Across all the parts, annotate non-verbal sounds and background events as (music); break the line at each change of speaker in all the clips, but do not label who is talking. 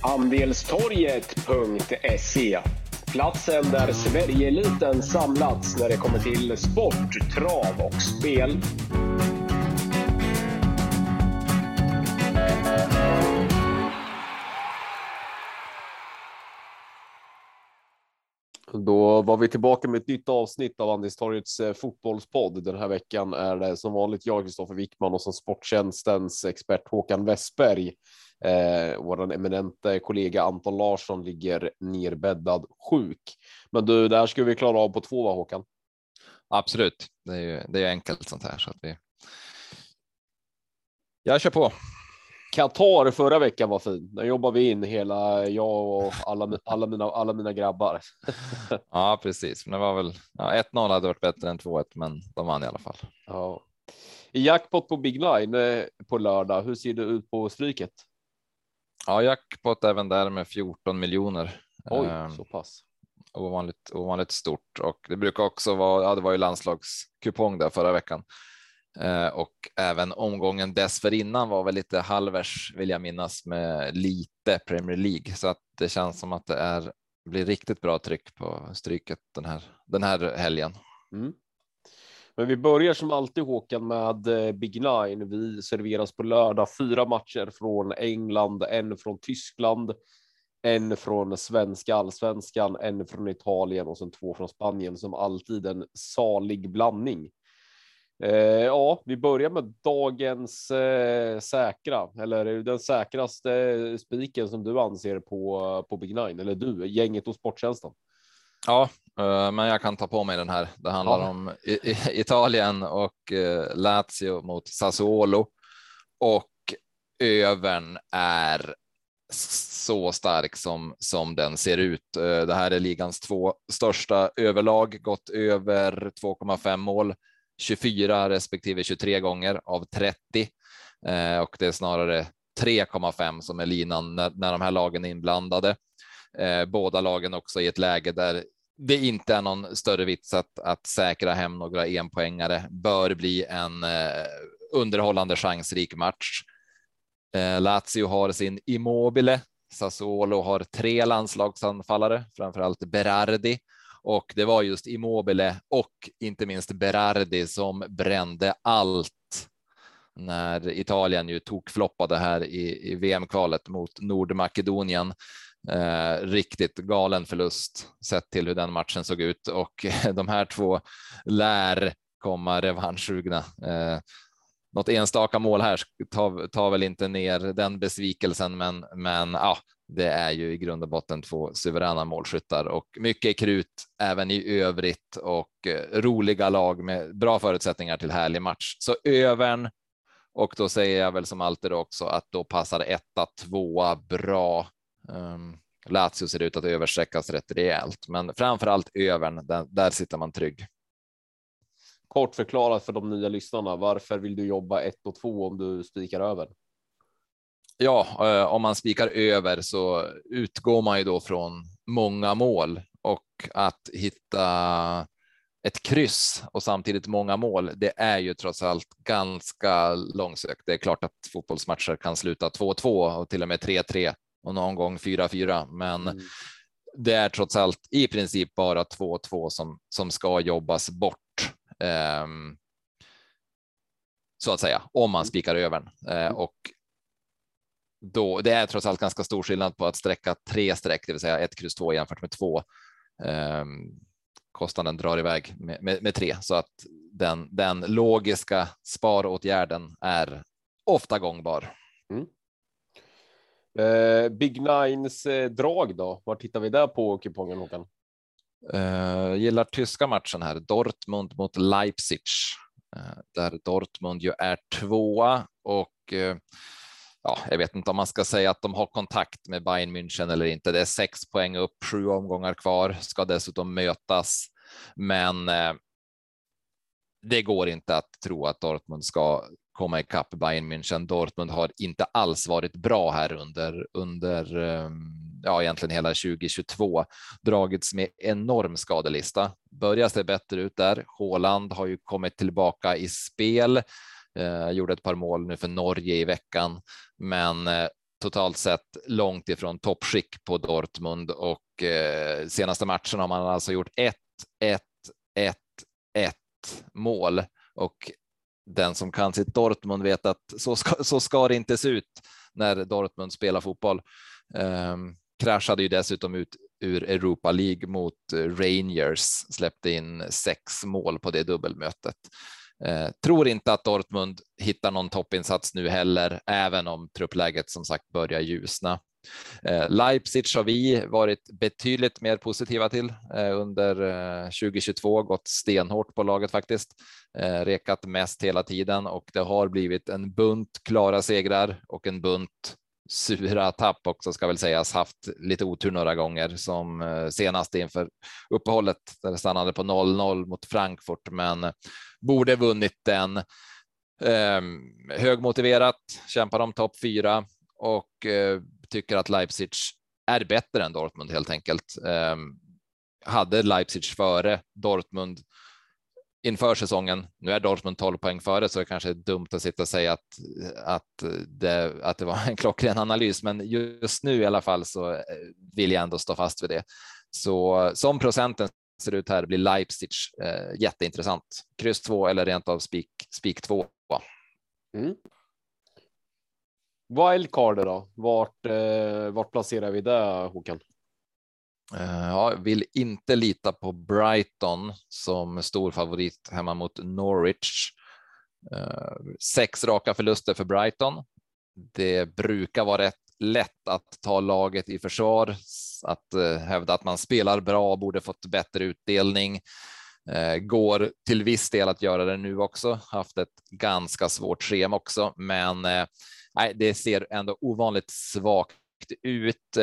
Andelstorget.se Platsen där Sverigeeliten samlats när det kommer till sport, trav och spel.
Då var vi tillbaka med ett nytt avsnitt av Andelstorgets eh, fotbollspodd. Den här veckan är det som vanligt jag, Kristoffer Wickman och som Sporttjänstens expert Håkan Westberg. Eh, Vår eminente kollega Anton Larsson ligger nerbäddad sjuk. Men du, det här ska vi klara av på två, va, Håkan?
Absolut, det är ju det är enkelt sånt här så att vi. Jag kör på.
Qatar förra veckan var fin. Där jobbar vi in hela jag och alla, alla, mina, alla mina grabbar. (laughs)
ja, precis. Men det var väl ja, 1-0 hade varit bättre än 2-1, men de vann i alla fall.
Ja. I jackpot på Big Nine eh, på lördag. Hur ser det ut på stryket?
Ja, jackpot även där med 14 miljoner.
Oj, um, så pass.
Ovanligt, ovanligt stort och det brukar också vara. Ja, det var ju landslagskupong där förra veckan Eh, och även omgången dessförinnan var väl lite halvers vill jag minnas med lite Premier League så att det känns som att det är blir riktigt bra tryck på stryket den här den här helgen. Mm.
Men vi börjar som alltid Håkan med eh, Big Nine. Vi serveras på lördag fyra matcher från England, en från Tyskland, en från svenska allsvenskan, en från Italien och sen två från Spanien som alltid en salig blandning. Eh, ja, vi börjar med dagens eh, säkra eller den säkraste spiken som du anser på på Big Nine eller du gänget och Sporttjänsten.
Ja, eh, men jag kan ta på mig den här. Det handlar ja. om Italien och eh, Lazio mot Sassuolo och övern är så stark som som den ser ut. Eh, det här är ligans två största överlag, gått över 2,5 mål 24 respektive 23 gånger av 30 eh, och det är snarare 3,5 som är linan när, när de här lagen är inblandade. Eh, båda lagen också i ett läge där det inte är någon större vits att, att säkra hem några enpoängare. Bör bli en eh, underhållande chansrik match. Eh, Lazio har sin Immobile. Sassuolo har tre landslagsanfallare, framförallt Berardi och det var just Immobile och inte minst Berardi som brände allt när Italien ju tokfloppade här i, i VM-kvalet mot Nordmakedonien. Eh, riktigt galen förlust sett till hur den matchen såg ut och (laughs) de här två lär komma revanschsugna. Eh, något enstaka mål här tar, tar väl inte ner den besvikelsen, men, men ja, det är ju i grund och botten två suveräna målskyttar och mycket krut även i övrigt och eh, roliga lag med bra förutsättningar till härlig match. Så övern och då säger jag väl som alltid också att då passar etta, tvåa bra. Um, Lazio ser ut att översträckas rätt rejält, men framför allt övern, där, där sitter man trygg.
Kort förklarat för de nya lyssnarna. Varför vill du jobba ett och två om du spikar över?
Ja, eh, om man spikar över så utgår man ju då från många mål och att hitta ett kryss och samtidigt många mål. Det är ju trots allt ganska långsökt. Det är klart att fotbollsmatcher kan sluta 2-2 och till och med 3-3 och någon gång 4-4, men mm. det är trots allt i princip bara 2-2 som som ska jobbas bort. Um, så att säga, om man spikar övern uh, och då det är trots allt ganska stor skillnad på att sträcka tre streck, det vill säga ett kryss två jämfört med två. Um, kostnaden drar iväg med, med, med, tre så att den, den logiska sparåtgärden är ofta gångbar. Mm.
Eh, Big Nines eh, drag då? Var tittar vi där på kupongen Håkan?
Eh, gillar tyska matchen här. Dortmund mot Leipzig eh, där Dortmund ju är tvåa och eh, ja, jag vet inte om man ska säga att de har kontakt med Bayern München eller inte. Det är sex poäng upp, sju omgångar kvar, ska dessutom mötas, men eh, det går inte att tro att Dortmund ska komma ikapp Bayern München. Dortmund har inte alls varit bra här under under ehm, ja, egentligen hela 2022 dragits med enorm skadelista. Börjar se bättre ut där. Håland har ju kommit tillbaka i spel. Eh, gjorde ett par mål nu för Norge i veckan, men eh, totalt sett långt ifrån toppskick på Dortmund och eh, senaste matchen har man alltså gjort 1, 1, 1, 1 mål och den som kan sitt Dortmund vet att så ska, så ska det inte se ut när Dortmund spelar fotboll. Um, kraschade ju dessutom ut ur Europa League mot eh, Rangers, släppte in sex mål på det dubbelmötet. Eh, tror inte att Dortmund hittar någon toppinsats nu heller, även om truppläget som sagt börjar ljusna. Eh, Leipzig har vi varit betydligt mer positiva till eh, under eh, 2022, gått stenhårt på laget faktiskt, rekat mest hela tiden och det har blivit en bunt klara segrar och en bunt sura tapp också ska väl sägas, haft lite otur några gånger som senast inför uppehållet där det stannade på 0-0 mot Frankfurt, men borde vunnit den. Ehm, högmotiverat, kämpar om topp fyra och tycker att Leipzig är bättre än Dortmund helt enkelt. Ehm, hade Leipzig före Dortmund inför säsongen. Nu är Dortmund 12 poäng före, så det kanske är dumt att sitta och säga att, att, det, att det var en klockren analys, men just nu i alla fall så eh, vill jag ändå stå fast vid det. Så som procenten ser ut här blir Leipzig eh, jätteintressant. Kryss 2 eller rent av spik, spik 2. Mm.
Wildcard då? Vart, eh, vart placerar vi det Håkan?
Jag ja, vill inte lita på Brighton som stor favorit hemma mot Norwich. Eh, sex raka förluster för Brighton. Det brukar vara rätt lätt att ta laget i försvar, att eh, hävda att man spelar bra, borde fått bättre utdelning. Går till viss del att göra det nu också, haft ett ganska svårt schema också, men nej, det ser ändå ovanligt svagt ut.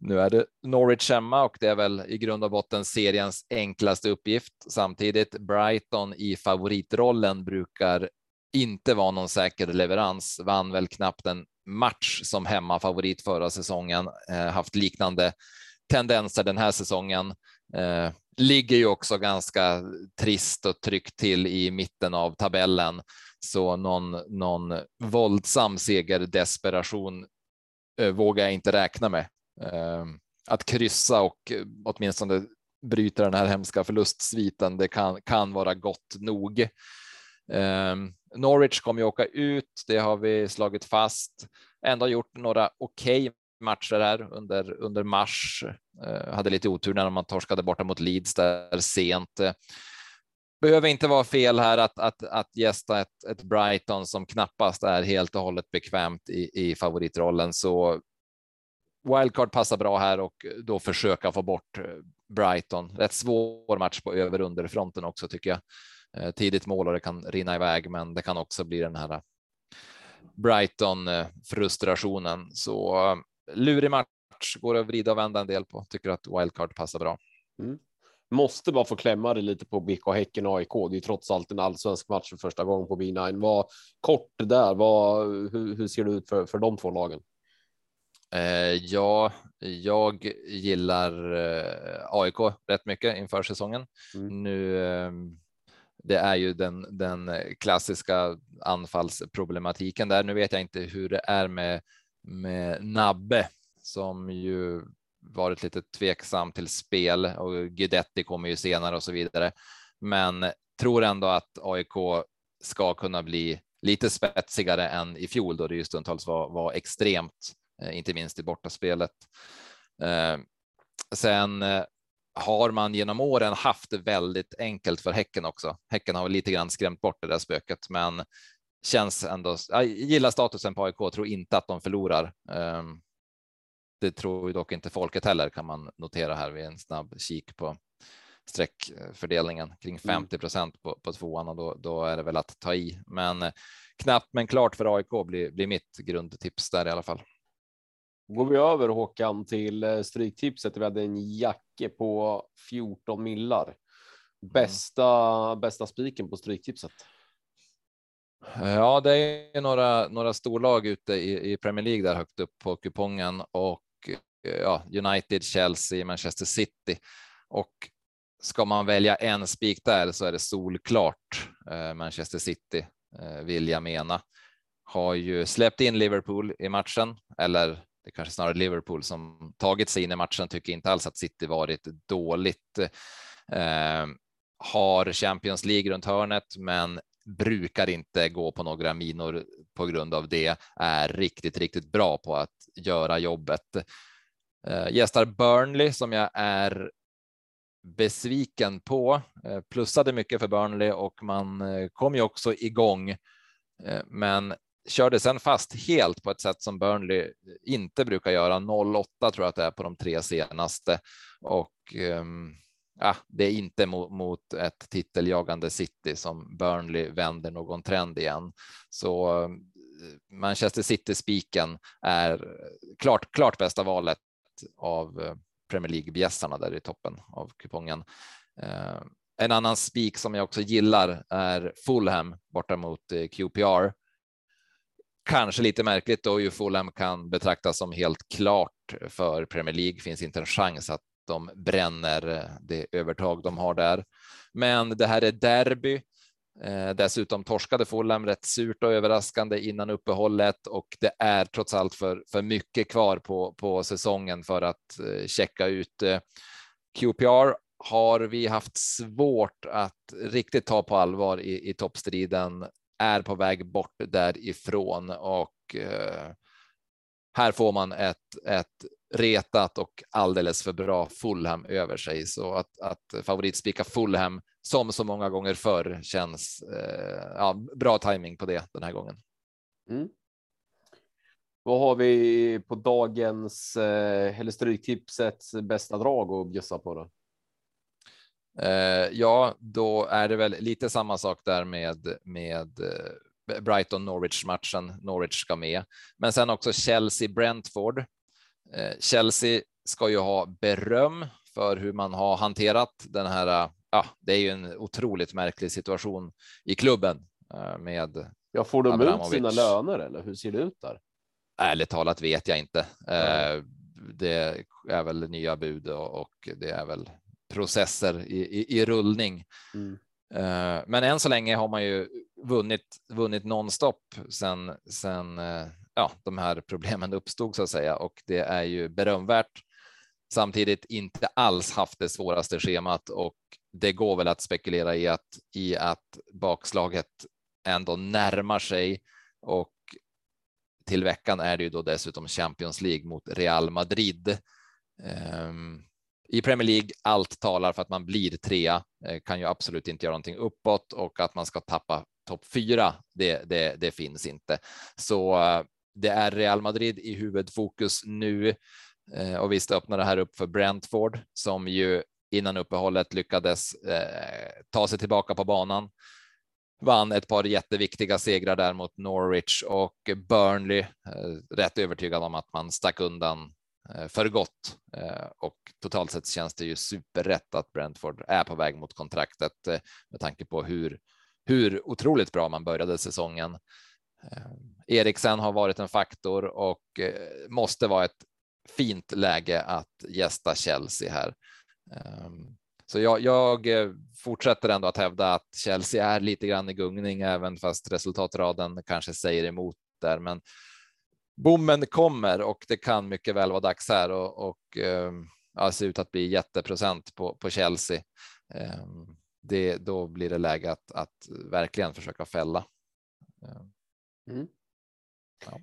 Nu är det Norwich hemma och det är väl i grund och botten seriens enklaste uppgift. Samtidigt Brighton i favoritrollen brukar inte vara någon säker leverans. Vann väl knappt en match som hemmafavorit förra säsongen, eh, haft liknande tendenser den här säsongen. Eh, ligger ju också ganska trist och tryckt till i mitten av tabellen så någon, någon våldsam segerdesperation eh, vågar jag inte räkna med. Eh, att kryssa och eh, åtminstone bryta den här hemska förlustsviten, det kan, kan vara gott nog. Eh, Norwich kommer ju åka ut, det har vi slagit fast. Ändå gjort några okej okay matcher här under, under mars. Eh, hade lite otur när man torskade borta mot Leeds där sent behöver inte vara fel här att, att, att gästa ett, ett Brighton som knappast är helt och hållet bekvämt i, i favoritrollen. Så wildcard passar bra här och då försöka få bort eh, Brighton. Rätt svår match på över underfronten också tycker jag. Eh, tidigt mål och det kan rinna iväg, men det kan också bli den här eh, Brighton frustrationen. Så lurig match går att vrida och vända en del på. Tycker att wildcard passar bra.
Mm måste bara få klämma det lite på BK Häcken AIK. Det är trots allt en allsvensk match för första gången på B9. Vad kort där. Vad, hur, hur ser det ut för, för de två lagen?
Eh, ja, jag gillar eh, AIK rätt mycket inför säsongen. Mm. Nu. Eh, det är ju den, den klassiska anfallsproblematiken där. Nu vet jag inte hur det är med, med Nabbe som ju varit lite tveksam till spel och Guidetti kommer ju senare och så vidare. Men tror ändå att AIK ska kunna bli lite spetsigare än i fjol då det ju stundtals var, var extremt, eh, inte minst i bortaspelet. Eh, sen eh, har man genom åren haft det väldigt enkelt för Häcken också. Häcken har lite grann skrämt bort det där spöket, men känns ändå. Jag gillar statusen på AIK, tror inte att de förlorar. Ehm, det tror ju dock inte folket heller kan man notera här vid en snabb kik på streckfördelningen kring 50 mm. procent på, på tvåan och då, då är det väl att ta i. Men eh, knappt men klart för AIK blir, blir mitt grundtips där i alla fall.
Går vi över Håkan till eh, stryktipset. Vi hade en jacke på 14 millar. Mm. Bästa, mm. bästa spiken på stryktipset.
Ja, det är några, några storlag ute i, i Premier League där högt upp på kupongen och ja, United, Chelsea, Manchester City och ska man välja en spik där så är det solklart eh, Manchester City eh, vill jag mena. har ju släppt in Liverpool i matchen, eller det kanske snarare Liverpool som tagit sig in i matchen, tycker inte alls att City varit dåligt. Eh, har Champions League runt hörnet, men brukar inte gå på några minor på grund av det, är riktigt, riktigt bra på att göra jobbet. Eh, gästar Burnley som jag är besviken på. Eh, plussade mycket för Burnley och man eh, kom ju också igång, eh, men körde sen fast helt på ett sätt som Burnley eh, inte brukar göra. 08 tror jag att det är på de tre senaste och ehm, ja, det är inte mot, mot ett titeljagande City som Burnley vänder någon trend igen. Så eh, Manchester City spiken är eh, klart, klart bästa valet av eh, Premier League-bjässarna där i toppen av kupongen. Eh, en annan spik som jag också gillar är Fulham borta mot eh, QPR. Kanske lite märkligt då ju Fulham kan betraktas som helt klart för Premier League. Finns inte en chans att de bränner det övertag de har där. Men det här är derby Eh, dessutom torskade Fulham rätt surt och överraskande innan uppehållet och det är trots allt för, för mycket kvar på, på säsongen för att eh, checka ut. Eh, QPR har vi haft svårt att riktigt ta på allvar i, i toppstriden, är på väg bort därifrån och eh, här får man ett, ett retat och alldeles för bra Fulham över sig så att, att favoritspika Fulham som så många gånger förr känns eh, ja, bra timing på det den här gången. Mm.
Vad har vi på dagens eh, eller stryktipsets bästa drag att bjussa på då?
Eh, ja, då är det väl lite samma sak där med med eh, Brighton Norwich matchen. Norwich ska med, men sen också Chelsea Brentford. Eh, Chelsea ska ju ha beröm för hur man har hanterat den här ja, det är ju en otroligt märklig situation i klubben eh, med.
Ja, får de Abramovic. ut sina löner eller hur ser det ut där?
Ärligt talat vet jag inte. Mm. Det är väl nya bud och det är väl processer i, i, i rullning. Mm. Eh, men än så länge har man ju vunnit, vunnit nonstop sen, sen ja, de här problemen uppstod så att säga och det är ju berömvärt. Samtidigt inte alls haft det svåraste schemat och det går väl att spekulera i att i att bakslaget ändå närmar sig och till veckan är det ju då dessutom Champions League mot Real Madrid. Um, I Premier League allt talar för att man blir trea, eh, kan ju absolut inte göra någonting uppåt och att man ska tappa topp fyra. Det, det, det finns inte, så eh, det är Real Madrid i huvudfokus nu eh, och visst öppnar det här upp för Brentford som ju innan uppehållet lyckades eh, ta sig tillbaka på banan. Vann ett par jätteviktiga segrar där mot Norwich och Burnley. Eh, rätt övertygad om att man stack undan eh, för gott eh, och totalt sett känns det ju superrätt att Brentford är på väg mot kontraktet eh, med tanke på hur hur otroligt bra man började säsongen. Eh, Eriksen har varit en faktor och eh, måste vara ett fint läge att gästa Chelsea här. Ehm, så jag, jag, eh, fortsätter ändå att hävda att Chelsea är lite grann i gungning, även fast resultatraden kanske säger emot där. Men bommen kommer och det kan mycket väl vara dags här och, och ehm, ja, ser ut att bli jätteprocent på, på Chelsea. Ehm, det, då blir det läge att, att verkligen försöka fälla. Mm.
Ja.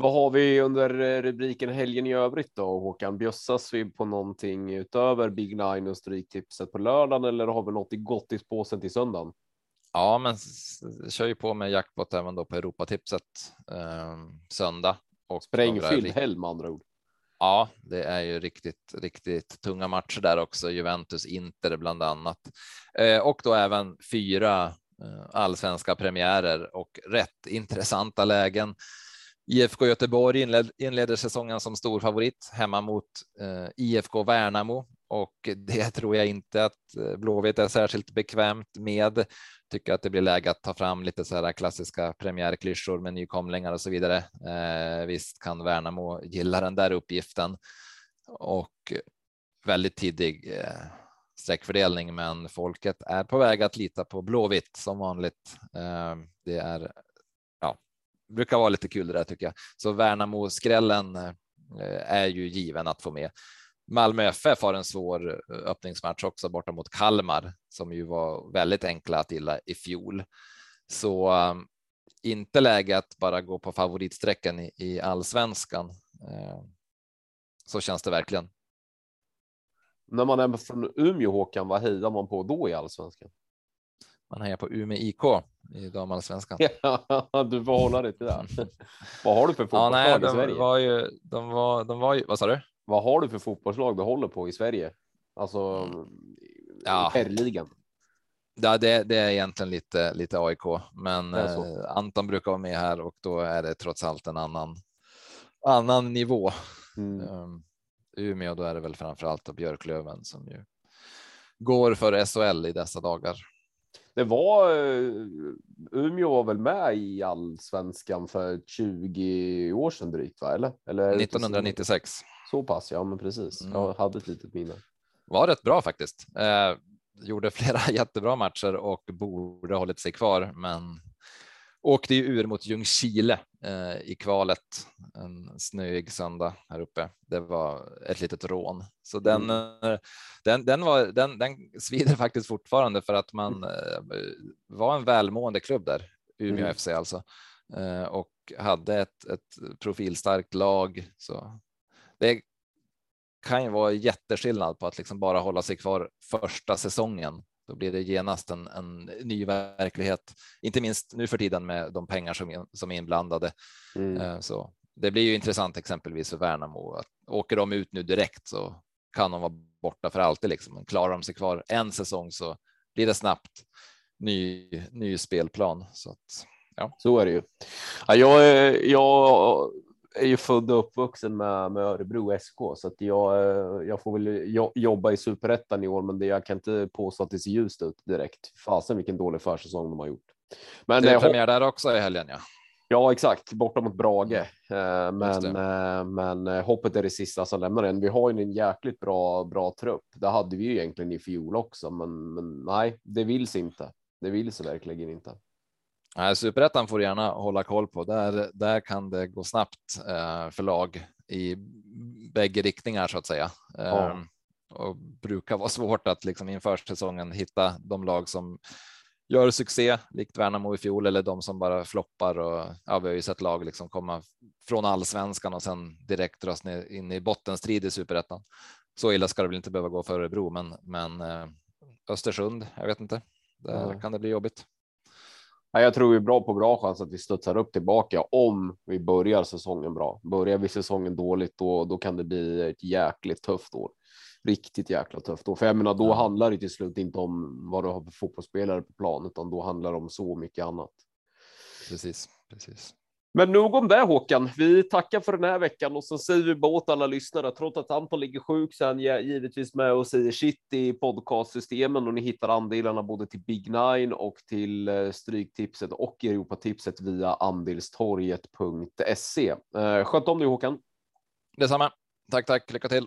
Vad har vi under eh, rubriken helgen i övrigt då Håkan? Bjössas vi på någonting utöver Big Nine och stryktipset på lördagen eller har vi något i gottispåsen till söndagen?
Ja, men kör ju på med jackpot även då på Europatipset eh, söndag.
Och Sprängfylld helg med andra ord.
Ja, det är ju riktigt, riktigt tunga matcher där också. Juventus, Inter bland annat eh, och då även fyra eh, allsvenska premiärer och rätt intressanta lägen. IFK Göteborg inled, inleder säsongen som stor favorit hemma mot eh, IFK Värnamo och det (laughs) tror jag inte att eh, Blåvitt är särskilt bekvämt med. Tycker att det blir läge att ta fram lite så här klassiska premiärklyschor med nykomlingar och så vidare. Eh, visst kan Värnamo gilla den där uppgiften och väldigt tidig eh, sträckfördelning, men folket är på väg att lita på Blåvitt som vanligt. Eh, det är brukar vara lite kul det där tycker jag. Så Värnamo skrällen eh, är ju given att få med. Malmö FF har en svår eh, öppningsmatch också borta mot Kalmar som ju var väldigt enkla att gilla i fjol. Så um, inte läge att bara gå på favoritsträcken i, allsvenskan. Så känns det verkligen.
När man är från Umeå Håkan, vad hejar man på då i allsvenskan?
Man hejar på Umeå IK i damallsvenskan. (laughs)
Ja, du får hålla dig till det. (laughs) vad har du för fotbollslag ja, nej, i Sverige?
Var ju, de var, de var ju, vad sa du?
Vad har du för fotbollslag du håller på i Sverige? Alltså mm. ja. herrligan.
Ja, det, det, är egentligen lite, lite AIK, men eh, Anton brukar vara med här och då är det trots allt en annan, annan nivå. Mm. Um, Umeå, då är det väl framför allt Björklöven som ju går för SHL i dessa dagar.
Det var Umeå var väl med i allsvenskan för 20 år sedan drygt, va? Eller? eller
1996.
Så pass, ja, men precis. Mm. Jag hade ett litet minne.
Var rätt bra faktiskt. Eh, gjorde flera (laughs) jättebra matcher och borde hållit sig kvar, men åkte ju ur mot Ljungskile eh, i kvalet en snöig söndag här uppe. Det var ett litet rån, så den, mm. Den, den, var, den, den svider (laughs) faktiskt fortfarande för att man eh, var en välmående klubb där, Umeå mm. FC alltså, och hade ett, ett profilstarkt lag. Så det kan ju vara jätteskillnad på att liksom bara hålla sig kvar första säsongen. Då blir det genast en, en ny verklighet, inte minst nu för tiden med de pengar som, som är inblandade. Mm. Eh, så det blir ju intressant exempelvis för Värnamo. Att åker de ut nu direkt så kan de vara borta för alltid. Liksom. Men klarar de sig kvar en säsong så blir det snabbt ny, ny spelplan. Så, att, ja.
så är det ju. Ja, jag, jag är ju född och uppvuxen med, med Örebro SK så att jag, jag får väl jobba i superettan i år, men det, jag kan inte påstå att det ser ljust ut direkt. Fasen vilken dålig försäsong de har gjort.
Men det är premiär där också i helgen. Ja,
ja exakt borta mot Brage, eh, men, eh, men eh, hoppet är det sista som lämnar en. Vi har ju en jäkligt bra, bra trupp. Det hade vi ju egentligen i fjol också, men, men nej, det vill sig inte. Det vill sig verkligen inte.
Nej, superettan får du gärna hålla koll på. Där, där kan det gå snabbt eh, för lag i bägge riktningar så att säga. Ja. Eh, och brukar vara (laughs) svårt att liksom inför säsongen hitta de lag som gör succé likt Värnamo i fjol eller de som bara floppar och ja, vi har ju sett lag liksom komma från allsvenskan och sen direkt dras ner in i bottenstrid i superettan. Så illa ska det väl inte behöva gå för Örebro, men men eh, Östersund. Jag vet inte. Där ja. kan det bli jobbigt.
Jag tror vi är bra på bra chans att vi studsar upp tillbaka om vi börjar säsongen bra. Börjar vi säsongen dåligt, då, då kan det bli ett jäkligt tufft år. Riktigt jäkla tufft år. För jag menar, då handlar det till slut inte om vad du har för fotbollsspelare på plan, utan då handlar det om så mycket annat.
Precis, precis.
Men nog om det Håkan. Vi tackar för den här veckan och så säger vi bara åt alla lyssnare, trots att Anton ligger sjuk så är han givetvis med och säger shit i podcastsystemen och ni hittar andelarna både till Big Nine och till eh, Stryktipset och Europatipset via andelstorget.se. Eh, sköt om dig Håkan.
Detsamma. Tack, tack. Lycka till.